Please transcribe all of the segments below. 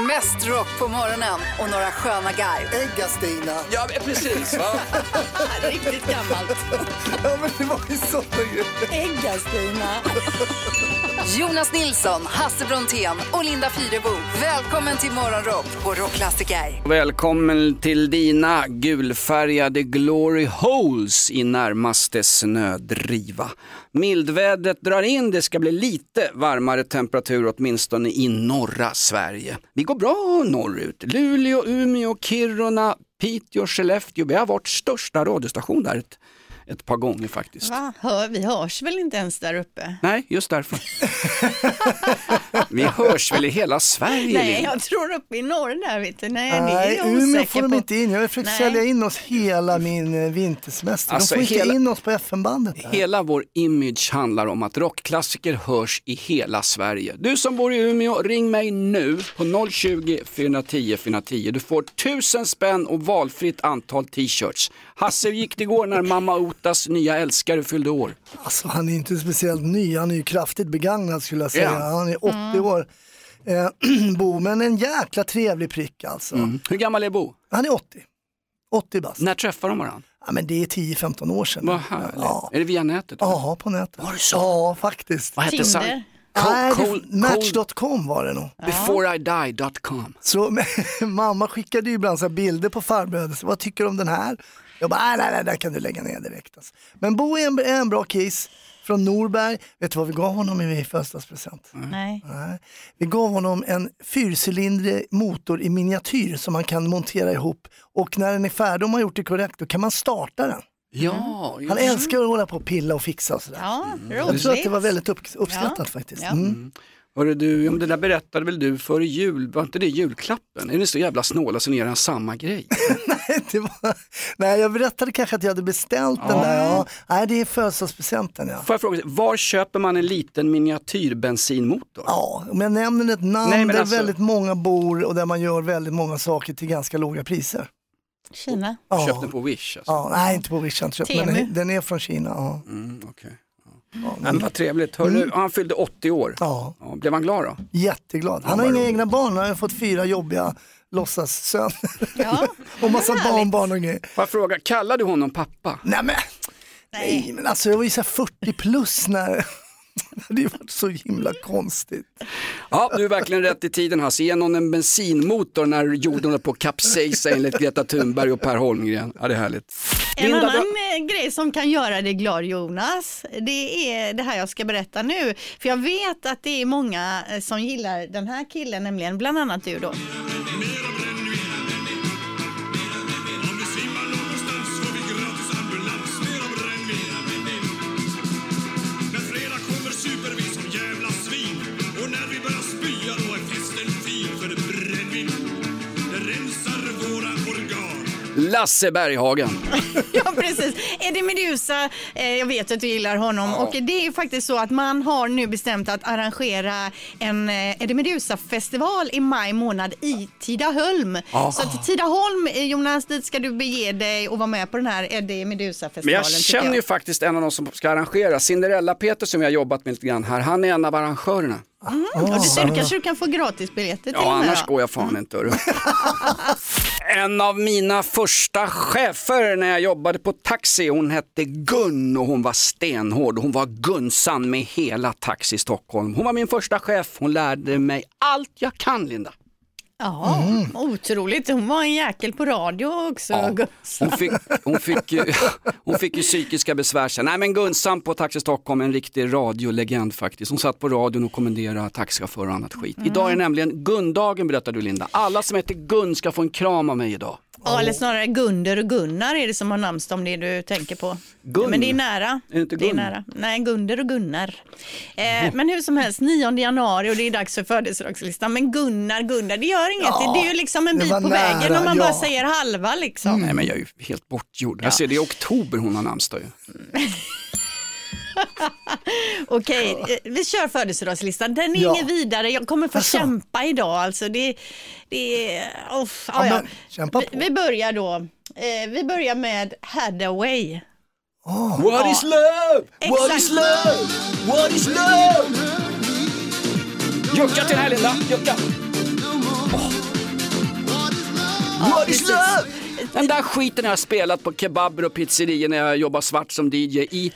Mest rock på morgonen och några sköna garv. Ägga-Stina. Ja, men precis. Va? Riktigt gammalt. Ja, men det var ju såna grejer. Ägga-Stina. Jonas Nilsson, Hasse Brontén och Linda Fyrebo. Välkommen till Morgonrock på Rockklassiker. Välkommen till dina gulfärgade glory holes i närmaste snödriva. Mildvädret drar in, det ska bli lite varmare temperatur åtminstone i norra Sverige. Vi går bra norrut. Luleå, Umeå, Kiruna, Piteå, Skellefteå. Vi har varit största radiostation där ett, par gånger faktiskt. Va? Hör, vi hörs väl inte ens där uppe? Nej, just därför. Vi hörs väl i hela Sverige? Nej, jag tror uppe i norr där vet du. Nej, det är Nej, jag Umeå får de på. inte in. Jag har försökt Nej. sälja in oss hela min eh, vintersemester. Alltså, de får hela- inte in oss på FM-bandet. där. Hela vår image handlar om att rockklassiker hörs i hela Sverige. Du som bor i Umeå, ring mig nu på 020 410 410. Du får tusen spänn och valfritt antal t-shirts. Hasse, gick det igår när mamma Otas nya älskare fyllde år? Alltså, han är inte speciellt ny, han är ju kraftigt begagnad skulle jag säga. Ja. Han är 80 Mm. år. Eh, Bo, men en jäkla trevlig prick alltså. Hur gammal är Bo? Han är 80. 80 bast. När träffade de varandra? Ja, men det är 10-15 år sedan. Vad härligt. Ja. Är det via nätet? Ja, på nätet. Var det så? Ja, faktiskt. Vad hette Tinder. Match.com var det nog. Beforeidi.com. Så mamma skickade ju ibland så här bilder på farbröder, så vad tycker du om den här? Jag bara, nej, nej, nej, den kan du lägga ner direkt. Alltså. Men Bo är en, är en bra kiss från Norberg. Vet du vad vi gav honom i födelsedagspresent? Nej. Nej. Vi gav honom en fyrcylindrig motor i miniatyr som man kan montera ihop och när den är färdig, om man har gjort det korrekt, då kan man starta den. Ja, just Han älskar att hålla på och pilla och fixa och sådär. Ja, Jag roligt. tror att det var väldigt upp, uppskattat Ja. faktiskt. Ja. Mm. Hörru du, om det där berättade väl du före jul, var inte det julklappen? Är ni så jävla snåla så ni gör samma grej? det var, nej, jag berättade kanske att jag hade beställt den där. Ja. Nej, det är födelsedagspresenten ja. Får jag fråga, var köper man en liten miniatyrbensinmotor? Ja, om jag nämner ett namn Nej, men där alltså- väldigt många bor och där man gör väldigt många saker till ganska låga priser. Kina. Ja. Köpt den på Wish alltså? Ja, nej, inte på Wish jag inte köpt, men den- är från Kina. Ja. Mm, okej. Ja, Nej, men, vad trevligt. Hörru, Han fyllde 80 år. ja, Ja, blev han glad då? jätteglad. Han Ja, har inga roligt. egna barn, han har fått fyra jobbiga låtsassöner Ja. och massa Härligt. barnbarn och grejer. Får jag fråga, kallar du honom pappa? Nej men, nej, men alltså jag var ju så här 40 plus när det hade varit så himla konstigt. Ja, du är verkligen rätt i tiden Hasse. Ge någon en bensinmotor när jorden håller på att kapsejsa enligt Greta Thunberg och Per Holmgren. Ja, det är härligt. En Linda, annan du- eh, grej som kan göra dig glad Jonas, det är det här jag ska berätta nu. För jag vet att det är många eh, som gillar den här killen, nämligen bland annat du då. Lasse Berghagen. Ja precis, Eddie Meduza, eh, jag vet att du gillar honom och det är ju faktiskt så att man har nu bestämt att arrangera en eh, Eddie Meduza festival i maj månad i Tidaholm. Så att Tidaholm, eh, Jonas, dit ska du bege dig och vara med på den här Eddie Meduza festivalen. Men jag känner ju faktiskt en av de som ska arrangera, Cinderella-Peter som jag har jobbat med lite grann här, han är en av arrangörerna. Och du du kanske du kan få gratisbiljetter till Ja, här annars då? går jag fan inte. En av mina första chefer när jag jobbade på taxi, hon hette Gun och hon var stenhård. Hon var Gunsan med hela Taxi Stockholm. Hon var min första chef, hon lärde mig allt jag kan Linda. Ja, otroligt. Hon var en jäkel på radio också. Ja, Gustav. hon, fick, hon, fick ju, hon fick ju psykiska besvär sen. Nej men Gunsan på Taxi Stockholm, en riktig radiolegend faktiskt. Hon satt på radion och kommenderade taxichaufförer och annat skit. Idag är det nämligen Gundagen berättar du Linda. Alla som heter Gun ska få en kram av mig idag. Ja, eller snarare Gunder och Gunnar är det som har namnsdag om det du tänker på. Gun? Men det är nära. Är det inte det är Gun? nära. Nej, Gunder och Gunnar. Eh, men hur som helst, 9 januari och det är dags för födelsedagslistan. Men Gunnar, Gunnar, det gör inget. Ja, det är ju liksom en bit på nära, vägen om man bara ja. säger halva liksom. Nej men jag är ju helt bortgjord. Jag ser det är i oktober hon har namnsdag ju. Okej, eh, vi kör födelsedagslistan. Den är Ja. inget vidare. Jag kommer få Asså? kämpa idag. Alltså det, det. Oh, Ja, men kämpa på. Vi, vi börjar då. Eh, vi börjar med Hadaway. What is love? What is love? What is love? Jucka till den här Linda, jucka. What is love? Den där skiten har jag spelat på kebaber och pizzerior när jag jobbar svart som DJ i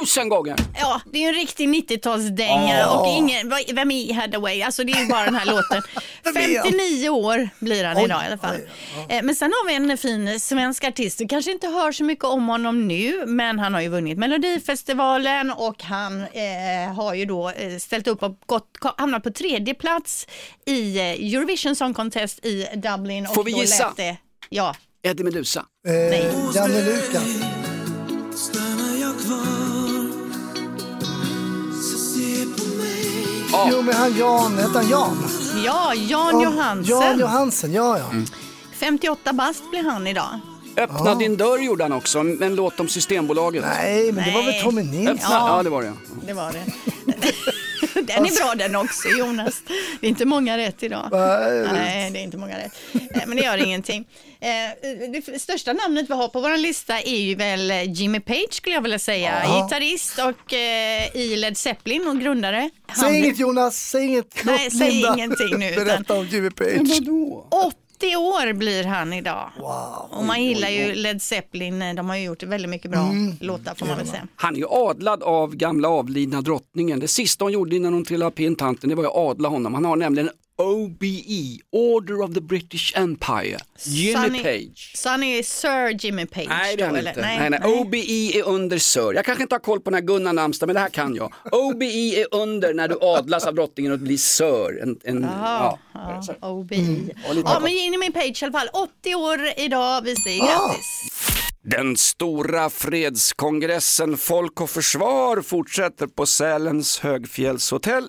tusen gånger. Ja, det är ju en riktig 90-talsdänga och ingen, vem är Hadaway? Alltså det är ju bara den här låten. Vem är han? 59 år blir han Oj, idag i alla fall. oj, Eh, Men sen har vi en fin svensk artist. Du kanske inte hör så mycket om honom nu, men han har ju vunnit Melodifestivalen och han eh, har ju då eh, ställt upp och gått, hamnat på tredje plats i eh, Eurovision Song Contest i Dublin. Får och vi gissa? Det, ja, Eddie Meduza. Nej. Eh, Janne Lukas. Stannar jag kvar Jo men han Jan, hette han Jan? ja Jan Johansen. Jan Johansen, ja ja. 58 bast blir han idag. Öppna din dörr gjorde han också, en låt om Systembolaget. Nej men det var väl Nej. Tommy Nilsson? Öppna, ja. det var det. Det var det. Den är bra den också Jonas. Det är inte många rätt idag. Nej. Nej, det är inte många rätt. Eh, Men det gör ingenting. Eh, Det största namnet vi har på vår lista är ju väl Jimmy Page skulle jag vilja säga. Ja. Gitarrist och eh, i Led Zeppelin och grundare. Han Säg inget Jonas, säg inget. Nej, Låt säg Linda ingenting nu, utan- Berätta om Jimmy Page. 80 år blir han idag. Wow. Och man gillar ju Led Zeppelin. De har ju gjort väldigt mycket bra Mm. låtar får man väl säga. Han är ju adlad av gamla avlidna drottningen. Det sista hon gjorde innan hon trillade pintanten det var ju att adla honom. Han har nämligen OBE, Order of the British Empire, Jimmy är- Page. Så han är Sir Jimmy Page Nej det är då, eller? inte. Nej, nej. OBE är under Sir. Jag kanske inte har koll på när Gunnar namnsdag men det här kan jag. OBE är under när du adlas av drottningen och blir Sir. En, en, ja. Ja, OB. Mm. Ja, men Jimmy Page i alla fall. 80 år idag. Vi säger Ah. grattis. Den stora fredskongressen Folk och Försvar fortsätter på Sälens högfjällshotell.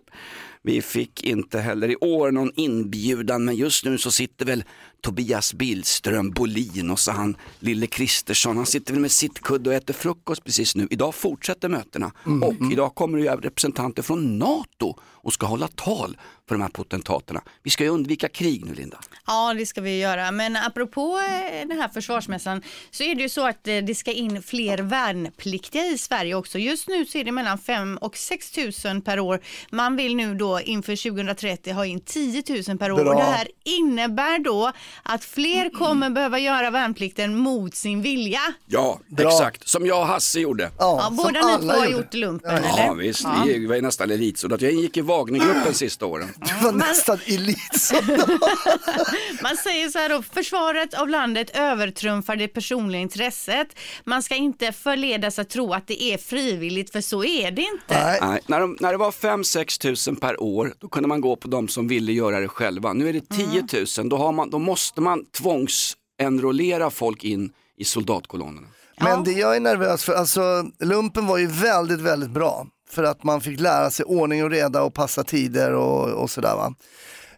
Vi fick inte heller i år någon inbjudan men just nu så sitter väl Tobias Billström, Bolin och så han Lille Kristersson. Han sitter väl med sittkudde och äter frukost precis nu. Idag fortsätter mötena och idag kommer det ju representanter från NATO och ska hålla tal för de här potentaterna. Vi ska ju undvika krig nu Linda. Ja, det ska vi göra. Men apropå eh, den här försvarsmässan så är det ju så att eh, det ska in fler värnpliktiga i Sverige också. Just nu så är det mellan 5 och 6 000 per år. Man vill nu då inför 2030 ha in 10 000 per år. Bra. Och det här innebär då att fler kommer behöva göra värnplikten mot sin vilja. Ja, Bra. exakt. Som jag och Hasse gjorde. Ja, som båda ni två har gjort lumpen, Ja, eller? Ja visst, vi var ju nästan elitsoldat. Jag ingick i Wagnergruppen sista åren. Du var nästan elitsoldat. Man säger så här då, försvaret av landet övertrumfar det personliga intresset. Man ska inte förledas att tro att det är frivilligt, för så är det inte. Nej. Nej, när, de, när det var 5-6 tusen per år, då kunde man gå på de som ville göra det själva. Nu är det 10 000, då, har man, då måste man tvångsenrollera folk in i soldatkolonnerna. Men det jag är nervös för, alltså lumpen var ju väldigt, väldigt bra. För att man fick lära sig ordning och reda och passa tider och, och sådär va.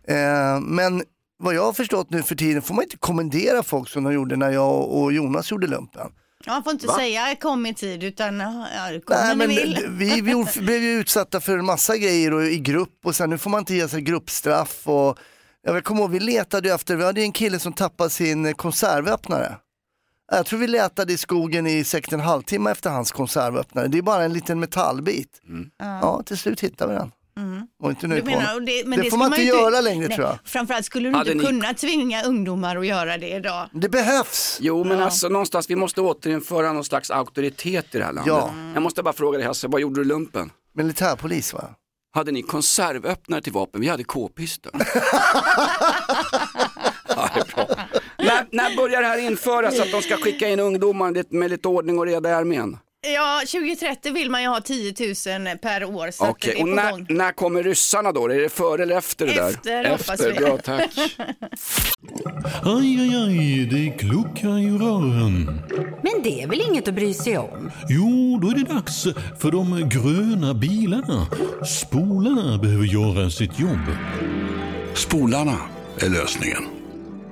Eh, men vad jag har förstått nu för tiden får man inte kommendera folk som de gjorde när jag och Jonas gjorde lumpen. Man får inte säga kom i tid, utan ja, kom Nej, när men ni vill. vi, vi blev ju utsatta för en massa grejer och i grupp och sen nu får man inte ge sig gruppstraff och jag kommer ihåg vi letade efter, vi hade en kille som tappade sin konservöppnare. Jag tror vi letade i skogen i säkert en halvtimme efter hans konservöppnare. Det är bara en liten metallbit. Ja, till slut hittade vi den. Var inte Du nöjd på menar, och det, men Det det får man inte göra längre, nej, tror jag. Framförallt skulle du Hade inte ni- kunna tvinga ungdomar att göra det idag. Det behövs. Jo men alltså någonstans, vi måste återinföra någon slags auktoritet i det här landet. Ja. Jag måste bara fråga dig Hasse, vad gjorde du lumpen? Militärpolis va? Hade ni konservöppnare till vapen? Vi hade k-pistar. ja, det är bra. När, börjar det här införas att de ska skicka in ungdomar med lite ordning och reda i armén? Ja, 2030 vill man ju ha 10 000 per år. Så att Okej, och när, när kommer ryssarna då? Är det före eller efter det där? Efter, hoppas vi. bra tack. Aj, aj, aj, det kluckar i rören. Men det är väl inget att bry sig om? Jo, då är det dags för de gröna bilarna. Spolarna behöver göra sitt jobb. Spolarna är lösningen.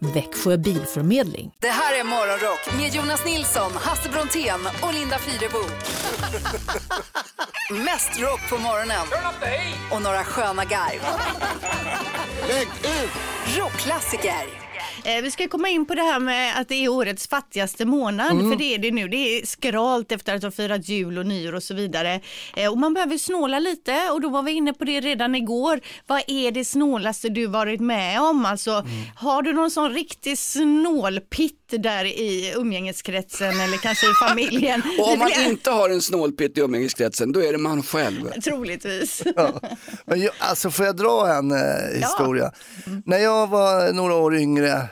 Växjö Bilförmedling. Det här är Morgonrock med Jonas Nilsson, Hasse Brontén och Linda Fyrebo. Mest rock på morgonen och några sköna garv. Rockklassiker. Eh, vi ska komma in på det här med att det är årets fattigaste månad, Mm. för det är det nu. Det är skralt efter att ha firat jul och nyår och så vidare. Eh, och man behöver snåla lite och då var vi inne på det redan igår. Vad är det snålaste du varit med om? Alltså, Mm. har du någon sån riktig snålpitt där i umgängeskretsen eller kanske i familjen? Och om man inte har en snålpitt i umgängeskretsen, då är det man själv. Troligtvis. Ja. Men alltså får jag dra en eh, historia? När jag var några år yngre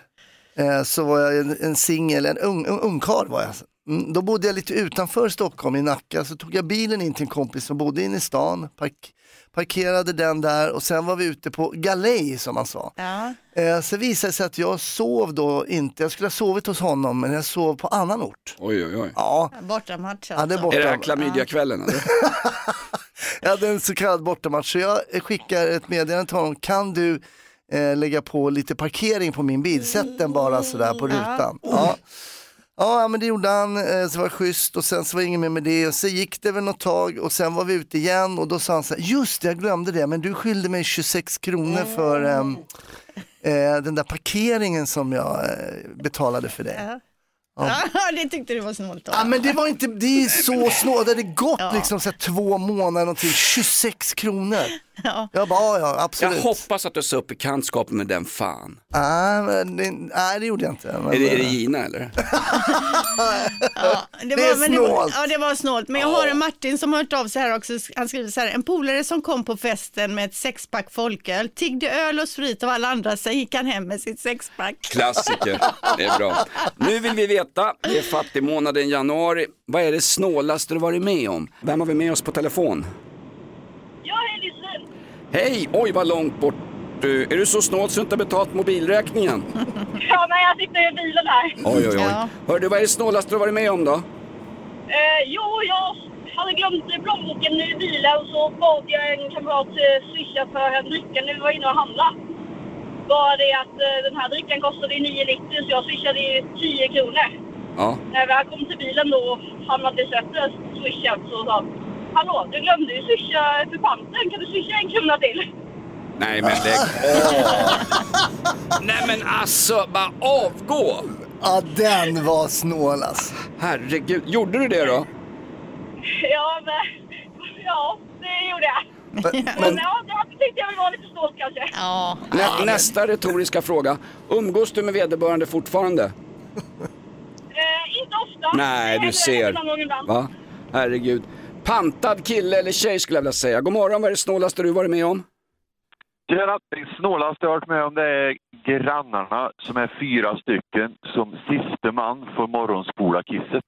så var jag en, en singel, en ung, ung, ungkarl var jag. Mm, då bodde jag lite utanför Stockholm i Nacka, så tog jag bilen in till en kompis som bodde inne i stan, park, parkerade den där och sen var vi ute på galej som man sa. Ja. Eh, så visade det sig att jag sov då inte, jag skulle ha sovit hos honom men jag sov på annan ort. Oj, oj, oj. Ja, Bortamatch ja det är alltså. borta. Är det klamydiakvällen eller? Jag hade en så kallad bortamatch så jag skickar ett meddelande till honom. Kan du eh, lägga på lite parkering på min bil? Sätt den bara sådär på rutan. Ja. Ja, men det gjorde han, eh, så var det schysst och sen så var det inget mer med det och så gick det väl något tag och sen var vi ute igen och då sa han så här, just det, jag glömde det, men du skyllde mig 26 kronor för ehm, eh, den där parkeringen som jag eh, betalade för dig. Ja. Ja, det tyckte du var snålt då. Ja men det var inte, det är så snålt, det hade gått liksom så här, två månader någonting, 26 kronor. Ja. Jag bara, ja, ja Jag absolut. hoppas att du sa upp bekantskapen med den fan. Nej, men det, nej, det gjorde jag inte. Men, Är det, är det Gina eller? Ja, det, Det är var, men det var, snålt. ja, det var snålt. Men jag har en Martin som har hört av sig här också. Han skriver så här, en polare som kom på festen med ett sexpack folköl, tiggde öl och sprit av alla andra, sen gick han hem med sitt sexpack. Klassiker, det är bra. Nu vill vi veta, det är fattigmånaden januari, vad är det snålaste du varit med om? Vem har vi med oss på telefon? Hej, oj vad långt bort. du- Är du så snål så du inte har betalt mobilräkningen? Ja, men jag sitter i bilen här. Oj, oj, oj. Ja. Hör du, vad är det snålaste du varit med om då? Eh, jo, jag hade glömt plånboken i bilen och så bad jag en kamrat eh, swisha för en dricka när vi var inne och handlade. Bara det att eh, den här drickan kostade 9,90 så jag swishade i 10 kronor. Ja. När vi kom till bilen då och han hade sett det swishat så sa han Hallå, du glömde ju swisha för panten. Kan du swisha en krona till? Nej men lägg. Nej men alltså, bara avgå. Ja, den var snål alltså. Herregud, gjorde du det då? Ja, men... Ja, det gjorde jag. Men ja, det tyckte jag väl var lite snålt kanske. Ja, Nä, nästa retoriska fråga. Umgås du med vederbörande fortfarande? Eh, inte ofta. Nej, du ser. Va? Herregud. Pantad kille eller tjej skulle jag vilja säga. God morgon, vad är det snålaste du varit med om? Det snålaste jag varit med om det är grannarna som är fyra stycken som siste man får morgonspola kisset.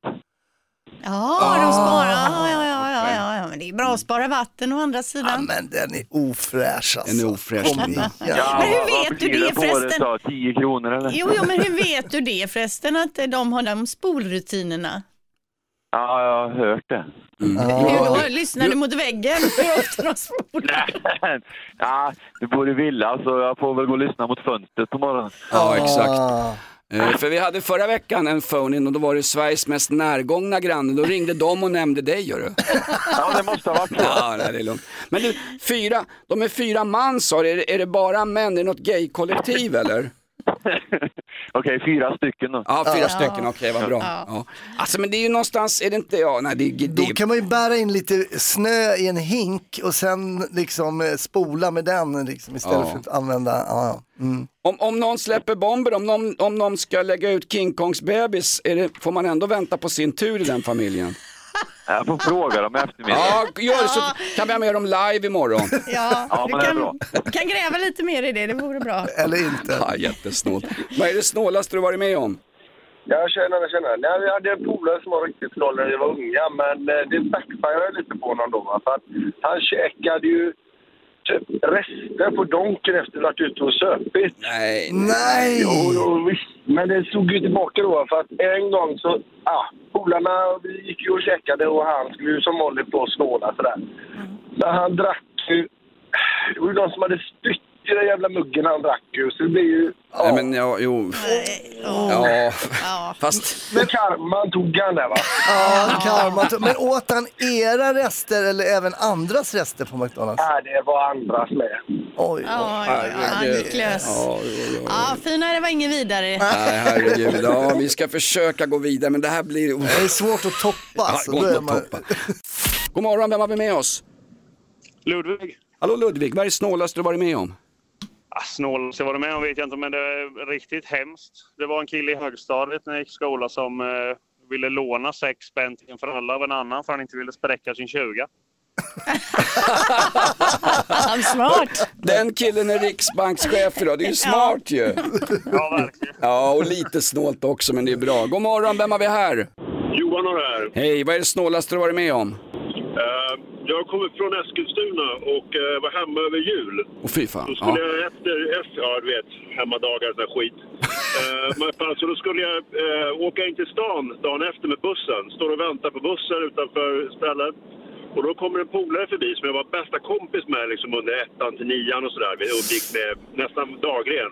ja de sparar. Ja, ja, ja, ja, ja, ja, men det är bra att spara vatten å andra Ja, sidan. men den är ofräsch alltså. Den är ofräsch, Kom Linda. igen. Men hur vet du det förresten? då? 10 kronor eller? Jo, jo, men hur vet du det förresten att de har de spolrutinerna? Ja, jag har hört det. Hur då? Lyssnar du mot väggen? Hur ofta de spolar? ja, du bor i villa så jag får väl gå och lyssna mot fönstret på morgonen. Ja, exakt. Ah. Eh, för vi hade förra veckan en phone-in och då var det Sveriges mest närgångna granne. Då ringde de och nämnde dig, gör du. Ja, det måste ha varit så. Ja, nej, det är lugnt. Men du, fyra, de är fyra man sa du. Är, det- är det bara män? Är det något gay-kollektiv eller? Okej, fyra stycken då. Ja, fyra stycken, okej vad bra. Ja. Alltså men det är ju någonstans, är det inte, ja, nej det, Då det, kan man ju bära in lite snö i en hink och sen liksom eh, spola med den liksom, istället Ja. för att använda, ja, ja. Mm. om, om någon släpper bomber, om någon, om någon ska lägga ut King Kongs bebis, är det, får man ändå vänta på sin tur i den familjen? Jag får fråga dem i eftermiddag. Ja, gör så kan vi ha med dem live imorgon. Ja, Ja, du men det är kan, bra. du kan gräva lite mer i det, det vore bra. Eller inte. Ja, jättesnålt. Vad är det snålaste du varit med om? Ja, tjena, tjena. Nej, vi hade en polare som var riktigt snål när vi var unga, men eh, det backfirade lite på honom då. va, För att han checkade ju rester på donken efter att ha varit ute och söpit. Nej, Nej! Jo, jo, visst. Men det stod ju tillbaka då för att en gång så, ja, polarna, vi gick ju och käkade och han skulle ju som vanligt på snåla sådär. Men han drack ju, det var ju någon som hade spytt i den jävla muggen han drack ju, så det blir ju, Nej, men ja, jo. Ja, fast... Men karman tog han där va? Ja, karma. Men åt han era rester eller även andras rester på McDonalds? Nej, det var andras med. Oj, Ja, ja, ja, Niklas. Ja, ja, ja. Ja, finare var ingen vidare. Nej, herregud. Ja, vi ska försöka gå vidare, men det här blir... Det är svårt att toppa. Ja, Alltså. gott Då är att man... toppa. God morgon, vem har vi med oss? Ludvig. Hallå Ludvig, vad är det snålaste du varit med om? Ah, snålast jag varit med om vet jag inte, men det är riktigt hemskt. Det var en kille i högstadiet när jag gick i skola som eh, ville låna sex spänn till en förälder av en annan för han inte ville spräcka sin 20. Han smart. Den killen är riksbankschef idag, det är ju smart ju. Ja, verkligen. Ja, och lite snålt också, men det är bra. God morgon, vem har vi här? Johan har det här. Hej, vad är det snålaste du varit med om? Jag kommer från Eskilstuna och eh, var hemma över jul. Och fy fan. Då skulle Ja. jag efter, efter, ja du vet, hemmadagar här skit. Eh, men alltså då skulle jag eh, åka in till stan dagen efter med bussen. Står och väntar på bussen utanför stället. Och då kommer en polare förbi som jag var bästa kompis med liksom under ettan till nian och sådär. Vi umgick med nästan dagligen.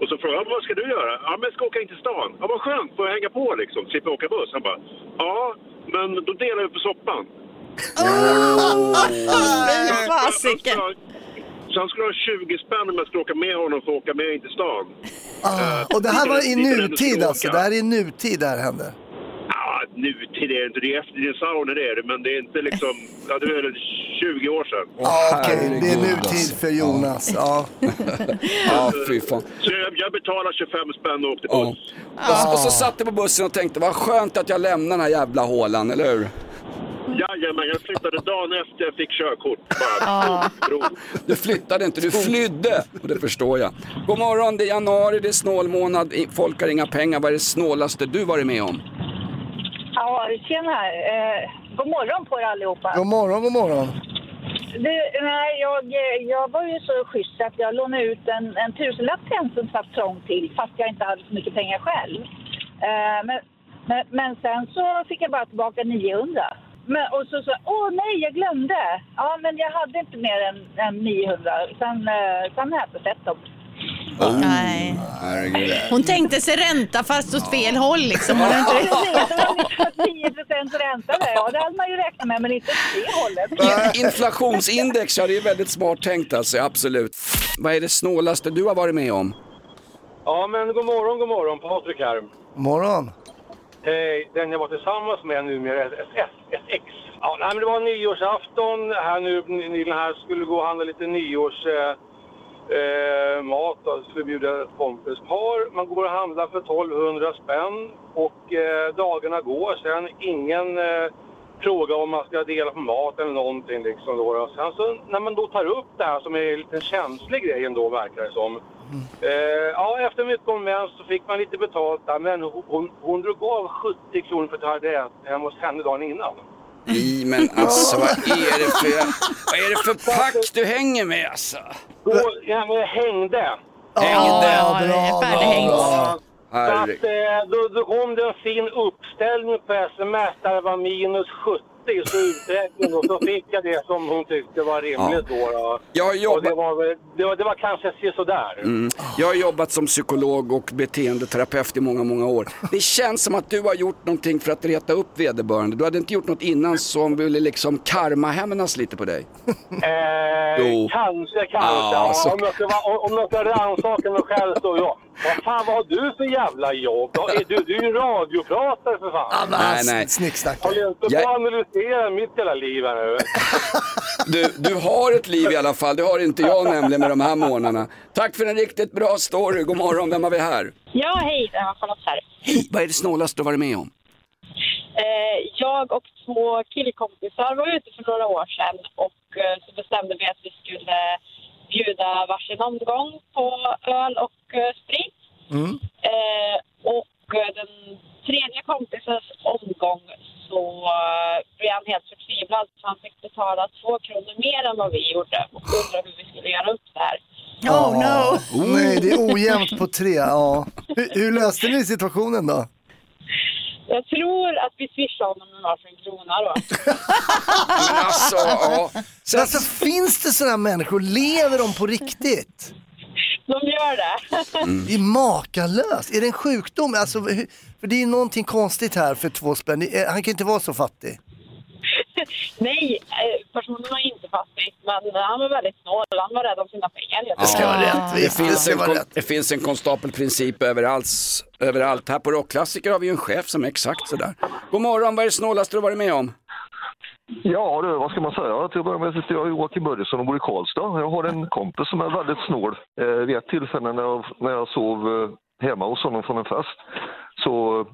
Och så frågade jag vad ska du göra? Ja, men jag ska åka in till stan. Ja, vad skönt, får jag hänga på liksom? Slipper åka buss? Han bara, ja, men då delar vi på soppan. Fy fasiken. Så han skulle ha 20 spänn om jag skulle åka med honom för att åka med in till stan. Ah, och det här var i nutid alltså? Det här är i nutid det här hände? Ja, nutid är det inte. Det är efter dinosaurierna det är det. Men det är inte liksom... Ja, det är väl 20 år sedan. Ja, okej. Det är herregud, nutid alltså. för Jonas. Ja. Ja, fy fan. Så jag, jag betalar 25 spänn och åkte Ja. buss. Och, så- och så satt jag på bussen och tänkte, vad skönt att jag lämnar den här jävla hålan, eller hur? Jajamän, jag flyttade dagen efter jag fick körkort. Bara. Du flyttade inte, du flydde. Och det förstår jag. God morgon, det är januari, det är snålmånad, folk har inga pengar. Vad är det snålaste du varit med om? Ja, tjena här. Eh, god morgon på er allihopa. God morgon, god morgon. Du, nej, jag, jag var ju så schysst att jag lånade ut en, en tusenlapp till en som satt trångt till fast jag inte hade så mycket pengar själv. Eh, men, men, men sen så fick jag bara tillbaka 900. Men, och så sa åh nej, jag glömde. Ja, men jag hade inte mer än, än 900. Sen, eh, sen har jag inte sett dem. Nej. Herregud. Hon tänkte sig ränta fast åt fel håll liksom. Hon inte... Var 10 procent ränta där. Ja, det hade man ju räknat med, men inte åt det hållet. Inflationsindex, ja det är väldigt smart tänkt alltså, absolut. Vad är det snålaste du har varit med om? Ja, men god morgon, god morgon. Patrik här. Morgon. Eh, den jag var tillsammans med numera, ett, ett, ett ex. Ja, nej, men det var nyårsafton här nu, nyligen här, skulle gå och handla lite nyårs... Eh, eh, mat skulle bjuda ett kompispar. Man går och handlar för 1200 spänn och eh, dagarna går sen. Ingen eh, fråga om man ska dela på mat eller någonting liksom då. då. Sen så när man då tar upp det här som är en liten känslig grej ändå verkar det som. Eh, ja, efter mycket om så fick man lite betalt där, men hon, hon, hon drog av 70 kronor för att jag hade ätit hemma hos henne dagen innan. Nej men alltså vad är det för, vad är det för pack du hänger med alltså? Då, ja, men jag hängde. Hängde? Ja, bra, färdighängt. Så att, eh, då, då kom det en fin uppställning på sms där det var minus 70 så uträkning och så fick jag det som hon tyckte var rimligt då. då. Jag jobbat- det, var, det, var, det var kanske sådär. Mm. Jag har jobbat som psykolog och beteendeterapeut i många, många år. Det känns som att du har gjort någonting för att reta upp vederbörande. Du hade inte gjort något innan som ville liksom karma-hämnas lite på dig. Eh, kanske, kanske. Ja, Ja, så- Om jag ska, vara- om jag ska rannsaka mig själv så ja. Vad fan, vad har du för jävla jobb? Är Du, du är ju radiopratare för fan. Nej, nej. Håller inte på Jag- att analysera mitt hela liv här nu. Du, du har ett liv i alla fall, det har inte jag nämligen med de här månaderna. Tack för en riktigt bra story, god morgon, vem har vi här? Ja, hej, det var Charlotte här. Hej, vad är det snålaste du varit med om? Eh, jag och två killkompisar var ute för några år sedan och eh, så bestämde vi att vi skulle bjuda varsin omgång på öl och eh, sprit. Eh, och eh, den tredje kompisens omgång så blev han helt förtvivlad så han fick betala två kronor mer än vad vi gjorde och undrade no. Nej, det är ojämnt på tre. Ja. Hur, hur löste ni situationen då? Jag tror att vi honom med varsin krona då. Men alltså, ja. Så alltså, finns det sådana människor? Lever de på riktigt? De gör det. Det är makalöst. Är det en sjukdom? Alltså, hur- för det är någonting konstigt här för två spänn. Det är- Han kan inte vara så fattig. Nej, eh, personen var inte fattig, men han var väldigt snål. Han var rädd om sina pengar. Det ska vara rätt. Det finns, en, kon- rätt. det finns en konstapelprincip överallt, överallt. Här på Rockklassiker har vi ju en chef som är exakt sådär. God morgon, vad är det snålaste du varit med om? Ja, du, vad ska man säga? Till att börja med sitter jag Joakim Börjesson och bor i Karlstad. Jag har en kompis som är väldigt snål. Eh, vid ett tillfälle när jag, när jag sov eh, hemma hos honom från en fest så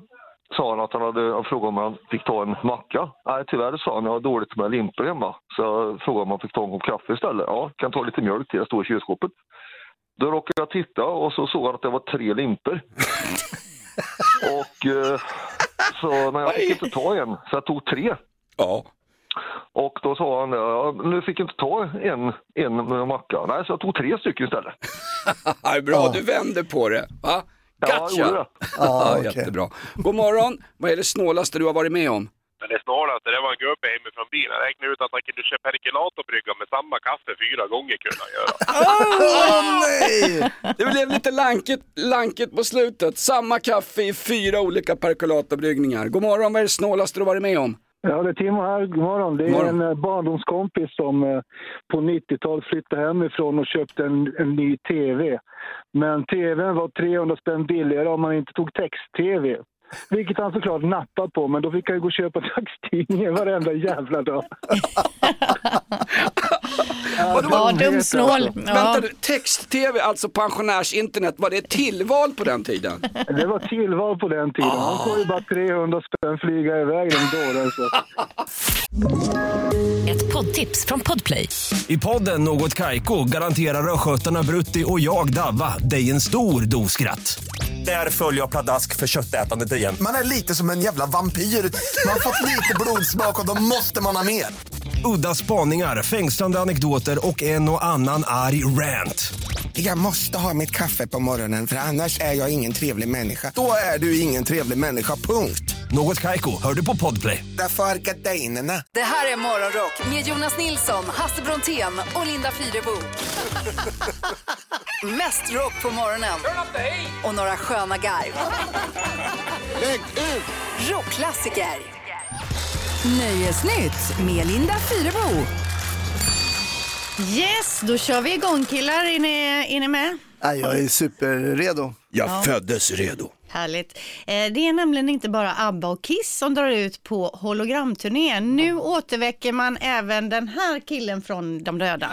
sa han att han hade han frågade om han fick ta en macka. Nej, tyvärr sa han, jag har dåligt med limpor hemma. Så jag frågade om han fick ta en kopp kaffe istället. Ja, kan ta lite mjölk till, jag står i kylskåpet. Då råkade jag titta och så såg han att det var tre limpor. och eh, så, men jag fick inte ta en, så jag tog tre. Ja. Och då sa han, ja, nu fick jag inte ta en, en macka. Nej, så jag tog tre stycken istället. Ja, bra, du vänder på det. Va? Ja, Gotcha! det. Ja, Jättebra. God morgon, vad är det snålaste du har varit med om? Men det snarare, det var en gubbe hemifrån bilen. Jag räknade ut att han kunde köpa perkulatorbrygga med samma kaffe fyra gånger kunde han göra. Åh nej! Det blev lite lanket, lanket på slutet. Samma kaffe i fyra olika perkolatorbryggningar. God morgon, vad är det snålaste du har varit med om? Ja, det är Timo här. God morgon. Det är morgon. en eh, barndomskompis som eh, på 90-talet flyttade hemifrån och köpte en, en ny TV. Men TVn var 300 spänn billigare om man inte tog text-TV. Vilket han såklart nappade på, men då fick han ju gå och köpa dagstidningen varenda jävla dag. Ja, dumsnål. Ja. Vänta du, text-tv, alltså pensionärsinternet, var det ett tillval på den tiden? Det var tillval på den tiden. Han får ju bara 300 spänn flyga iväg den dåren. Ett poddtips från Podplay. I podden Något Kaiko garanterar östgötarna Brutti och jag, Davva, dig en stor dos skratt. Där följer jag pladask för köttätandet igen. Man är lite som en jävla vampyr. Man har fått lite blodsmak och då måste man ha mer. Udda spaningar, fängslande anekdoter och en och annan arg rant. Jag måste ha mitt kaffe på morgonen för annars är jag ingen trevlig människa. Då är du ingen trevlig människa, punkt. Något Kaiko, hör du på Podplay. Därför är gardinerna. Det här är Morgonrock med Jonas Nilsson, Hasse Brontén och Linda Fyrebo. Mest rock på morgonen och några sköna garv. Rockklassiker. Nöjesnytt med Linda Fyrebo. Yes, då kör vi igång killar. Är ni, är ni med? Jag är superredo. Jag Ja. föddes redo. Härligt. Eh, Det är nämligen inte bara ABBA och Kiss som drar ut på hologramturné. Nu återväcker man även den här killen från De döda.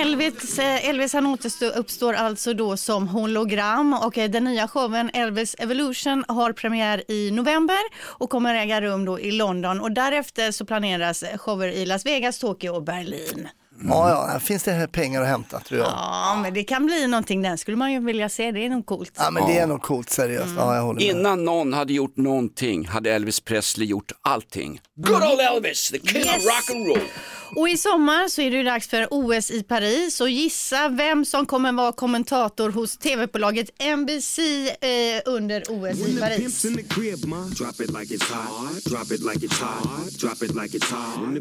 Elvis, eh, Elvis han återuppstår alltså då som hologram och eh, den nya showen Elvis Evolution har premiär i november och kommer äga rum då i London och därefter så planeras shower i Las Vegas, Tokyo och Berlin. Ja, ja, här finns det här pengar att hämta tror jag. Ja, men det kan bli någonting. Den skulle man ju vilja se. Det är nog coolt. Ja, men det är nog coolt seriöst. Ja, jag håller med. Innan någon hade gjort någonting hade Elvis Presley gjort allting. Good old Elvis, the king Yes. of rock and roll. Och i sommar så är det ju dags för OS i Paris och gissa vem som kommer vara kommentator hos tv-bolaget NBC eh, under OS i Paris.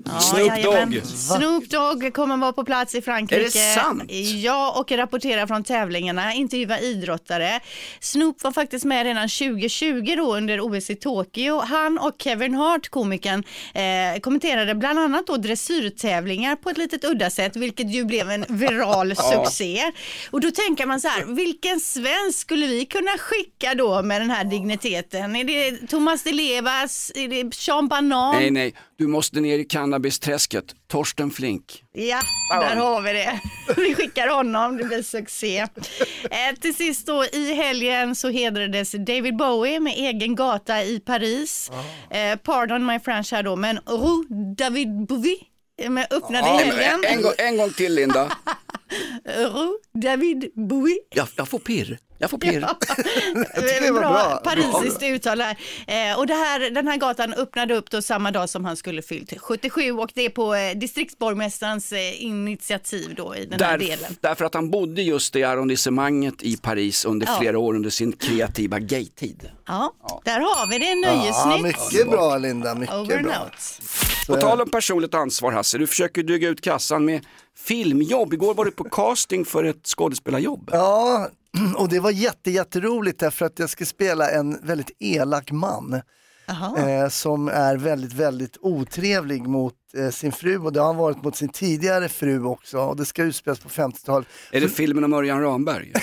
Ja, jajamän. Snoop Dogg kommer vara på plats i Frankrike. Är det sant? Ja, och rapportera från tävlingarna, intervjua idrottare. Snoop var faktiskt med redan 2020 då under OS i Tokyo. Han och Kevin Hart, komikern, eh, kommenterade bland annat då dressyrtävlingar på ett litet udda sätt, vilket ju blev en viral succé. Och då tänker man så här, vilken svensk skulle vi kunna skicka då med den här digniteten? Är det Thomas Di Levas? Är det Sean Banan? Nej, nej, du måste ner i cannabisträsket. Torsten Flink. Ja, där har vi det. Vi skickar honom, det blir succé. Eh, till sist då, i helgen så hedrades David Bowie med egen gata i Paris. Eh, pardon my French här då, men Rue David Bowie eh, med öppnade Ja, helgen. en, en, gång, en gång till Linda. Rue David Bowie. Jag, jag får pirr. Jag får pirr. det var bra, bra. parisiskt uttal här. Eh, och det här, den här gatan öppnade upp då samma dag som han skulle fyllt 77 och det är på eh, distriktsborgmästarens eh, initiativ då i den här Där, delen. därför att han bodde just i arrondissemanget i Paris under Ja. flera år under sin kreativa gaytid. Ja, där har vi det, Ja, nöjesnytt. mycket bra Linda, mycket Over bra. På är tal om personligt ansvar Hasse, du försöker dryga ut kassan med filmjobb. Igår var du på casting för ett skådespelarjobb. Ja, och det var jätte, jätteroligt därför att jag ska spela en väldigt elak man. Eh, som är väldigt, väldigt otrevlig mot eh, sin fru. Och det har han varit mot sin tidigare fru också. Och det ska utspelas på 50-talet. Är det filmen om Örjan Ramberg?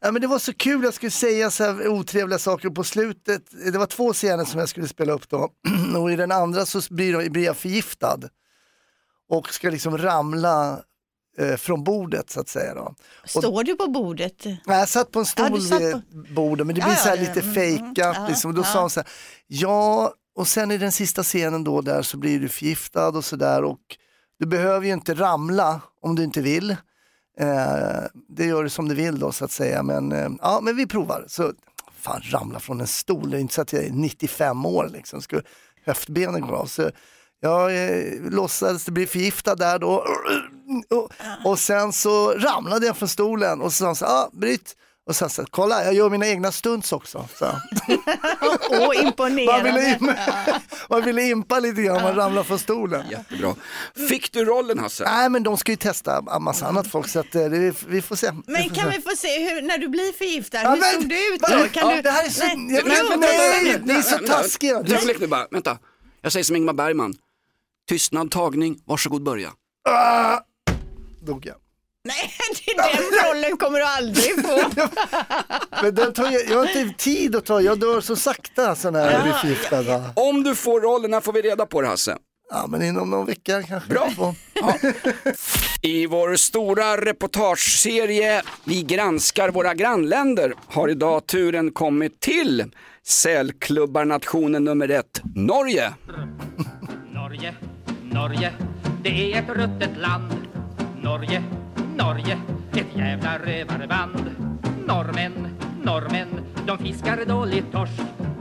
Ja, men det var så kul, jag skulle säga så här otrevliga saker och på slutet, det var två scener som jag skulle spela upp då. Och i den andra så blir, blir jag förgiftad. Och ska liksom ramla eh, från bordet så att säga. Då. Och, Står du på bordet? Nej, jag satt på en Ja, stol satt vid på- bordet men det Ja, blir ja, så här det- lite mm, fejkat. ja, liksom. och då ja. sa hon så här, ja och sen i den sista scenen då där så blir du förgiftad och sådär och du behöver ju inte ramla om du inte vill. Eh, det gör du som du vill då så att säga men eh, ja men vi provar. Så fan ramla från en stol, det är inte så att jag är 95 år liksom, ska höftbenen gå av. Så jag eh, låtsades bli förgiftad där då och, sen så ramlade jag från stolen och så sa han så ah, bryt. Och sen så, kolla jag gör mina egna stunts också. Så. Åh, Man ville, imponerande. im- man ville impa lite grann om man ramlar från stolen. Jättebra. Fick du rollen Hasse? Nej men de ska ju testa en massa annat folk så att, eh, det, vi får se. Men får kan se. vi få se hur, när du blir förgiftad, Ja, hur men- såg det ut vadå? då? Kan Ja, du... det här är så- Nej, jag- men- men- men- nej, men- ni är så Vänta, taskiga. Ett ögonblick nu bara, vänta. Jag säger som Ingmar Bergman. Tystnad, tagning, varsågod börja. Ah! Dog jag. Nej, den rollen kommer du aldrig få. Men den tar jag, jag har inte tid att ta, jag dör så sakta så när jag blir förgiftad. Om du får rollen, när får vi reda på det Hasse? Ja men inom någon vecka kanske. Bra. Två. I vår stora reportageserie Vi granskar våra grannländer har idag turen kommit till sälklubbarnationen nummer ett, Norge. Norge, Norge, det är ett ruttet land. Norge, Norge, ett jävla rövarband. Norrmän, norrmän, de fiskar dåligt torsk.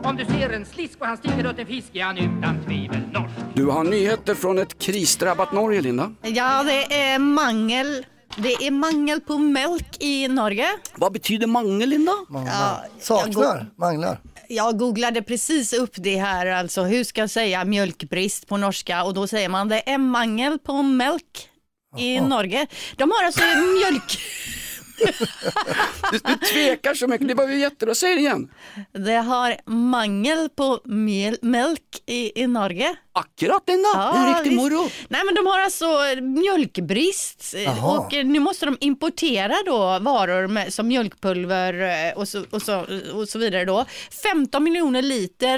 Om du ser en slisk och han sticker åt en fisk är han utan tvivel norsk. Du har nyheter från ett krisdrabbat Norge, Linda. Ja, det är mangel. Det är mangel på mjölk i Norge. Vad betyder mangel, Linda? Ja, Saknar, manglar. Jag googlade precis upp det här, alltså hur ska jag säga mjölkbrist på norska och då säger man det är mangel på mjölk i Norge. De har alltså mjölk... Du, du tvekar så mycket, det var ju jättebra, säg det igen. Det har mangel på mjöl- mjölk i, i Norge. Akkurat Linda, det är en riktig morot. Nej men de har alltså mjölkbrist eh, Jaha. och eh, nu måste de importera då varor med, som mjölkpulver eh, och så, och, så, och så vidare då. 15 miljoner liter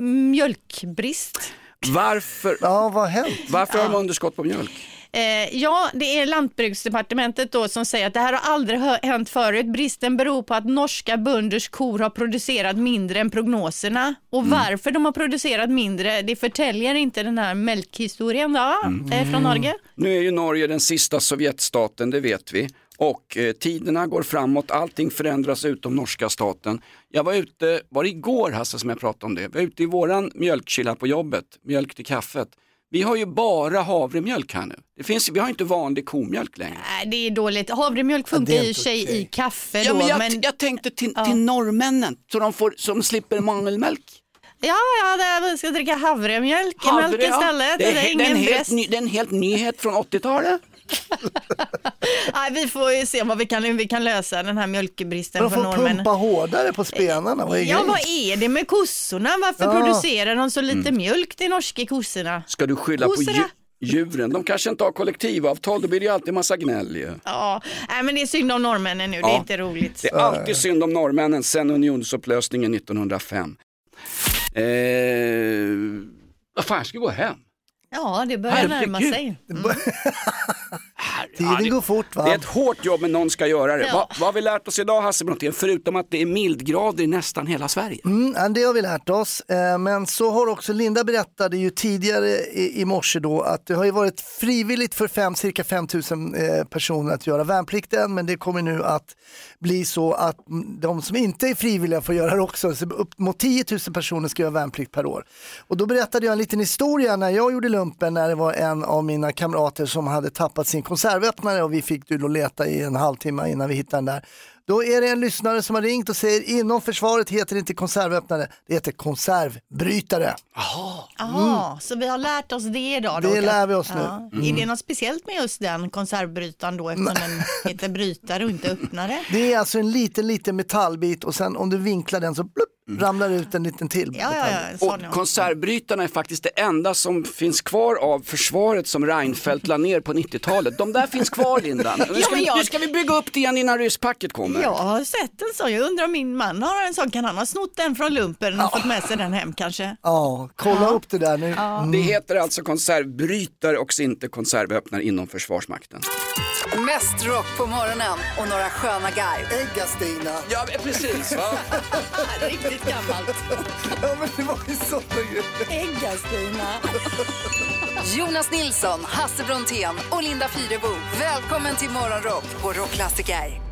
mjölkbrist. Varför, ja, vad har hänt? Varför har de underskott på mjölk? Eh, ja, det är Lantbruksdepartementet då som säger att det här har aldrig hänt förut. Bristen beror på att norska bönders kor har producerat mindre än prognoserna. Och varför de har producerat mindre, det förtäljer inte den här mjölkhistorien då, eh, från Norge. Nu är ju Norge den sista Sovjetstaten, det vet vi. Och eh, tiderna går framåt, allting förändras utom norska staten. Jag var ute, var det igår Hasse som jag pratade om det, jag var ute i våran mjölkkilla på jobbet, mjölk till kaffet. Vi har ju bara havremjölk här nu. Det finns, vi har inte vanlig komjölk längre. Nej, det är dåligt. Havremjölk funkar i och för sig i kaffe Ja, då. men jag, men... jag tänkte till, till norrmännen, så de, får, så de slipper mangelmjölk. Ja, ja, det- vi ska dricka havremjölk i Havre, mjölk ja. istället. Det är, Det är he- det, är en helt ny, det är en helt nyhet från 80-talet. Nej, vi får ju se vad vi kan, hur vi kan lösa den här mjölkbristen De får pumpa hårdare på spenarna. Vad är Ja, grejen? vad är det med kossorna? Varför Ja. producerar de så lite Mm. mjölk till norska kossorna? Ska du skylla på Kossorna. dju- djuren? De kanske inte har kollektivavtal, då blir det ju alltid massa gnäll ju. Ja, nej, men det är synd om norrmännen nu, det är Ja. inte roligt. Det är alltid synd om norrmännen sedan unionsupplösningen 1905. Eh, vad fan, jag ska gå hem. Ja, det börjar närma Herregud. sig. Mm. Tiden går fort va? Det är ett hårt jobb men någon ska göra det. Ja. Vad, vad har vi lärt oss idag Hasse Brontén? Förutom att det är mildgrader i nästan hela Sverige. Mm, det har vi lärt oss. Eh, Men så har också Linda berättade ju tidigare i, i morse då att det har ju varit frivilligt för fem, cirka 5 000 eh, personer att göra värnplikten men det kommer nu att bli så att de som inte är frivilliga får göra det också. Så upp mot 10 000 personer ska göra värnplikt per år. Och då berättade jag en liten historia när jag gjorde lumpen när det var en av mina kamrater som hade tappat sin konservöppnare och vi fick då leta i en halvtimme innan vi hittade den där. Då är det en lyssnare som har ringt och säger inom försvaret heter det inte konservöppnare, det heter konservbrytare. Jaha, så vi har lärt oss det idag då? Det lär vi oss nu. Ja. Mm. Är det något speciellt med just den konservbrytaren då eftersom den heter brytare och inte öppnare? Det är alltså en liten, liten metallbit och sen om du vinklar den så blupp, ramlar det ut en liten till. Ja, ja, ja, Och konservbrytarna är faktiskt det enda som finns kvar av försvaret som Reinfeldt la ner på 90-talet. De där finns kvar Linda. Nu Ja, ska, men vi, jag- nu ska vi bygga upp det igen innan rysspacket kommer. Jag har sett en sån, jag undrar om min man har en sån, kan han ha snott den från lumpen och fått med sig den hem kanske? Ja, kolla upp det där nu. Det heter alltså konservbrytare och inte konservöppnare inom Försvarsmakten. Mest rock på morgonen och några sköna guide. Ägga-Stina. Ja, precis. Va? Riktigt gammalt. ja, men det var ju grejer. Ägga-Stina. Jonas Nilsson, Hasse Brontén och Linda Fyrebo. Välkommen till Morgonrock på Rockklassiker.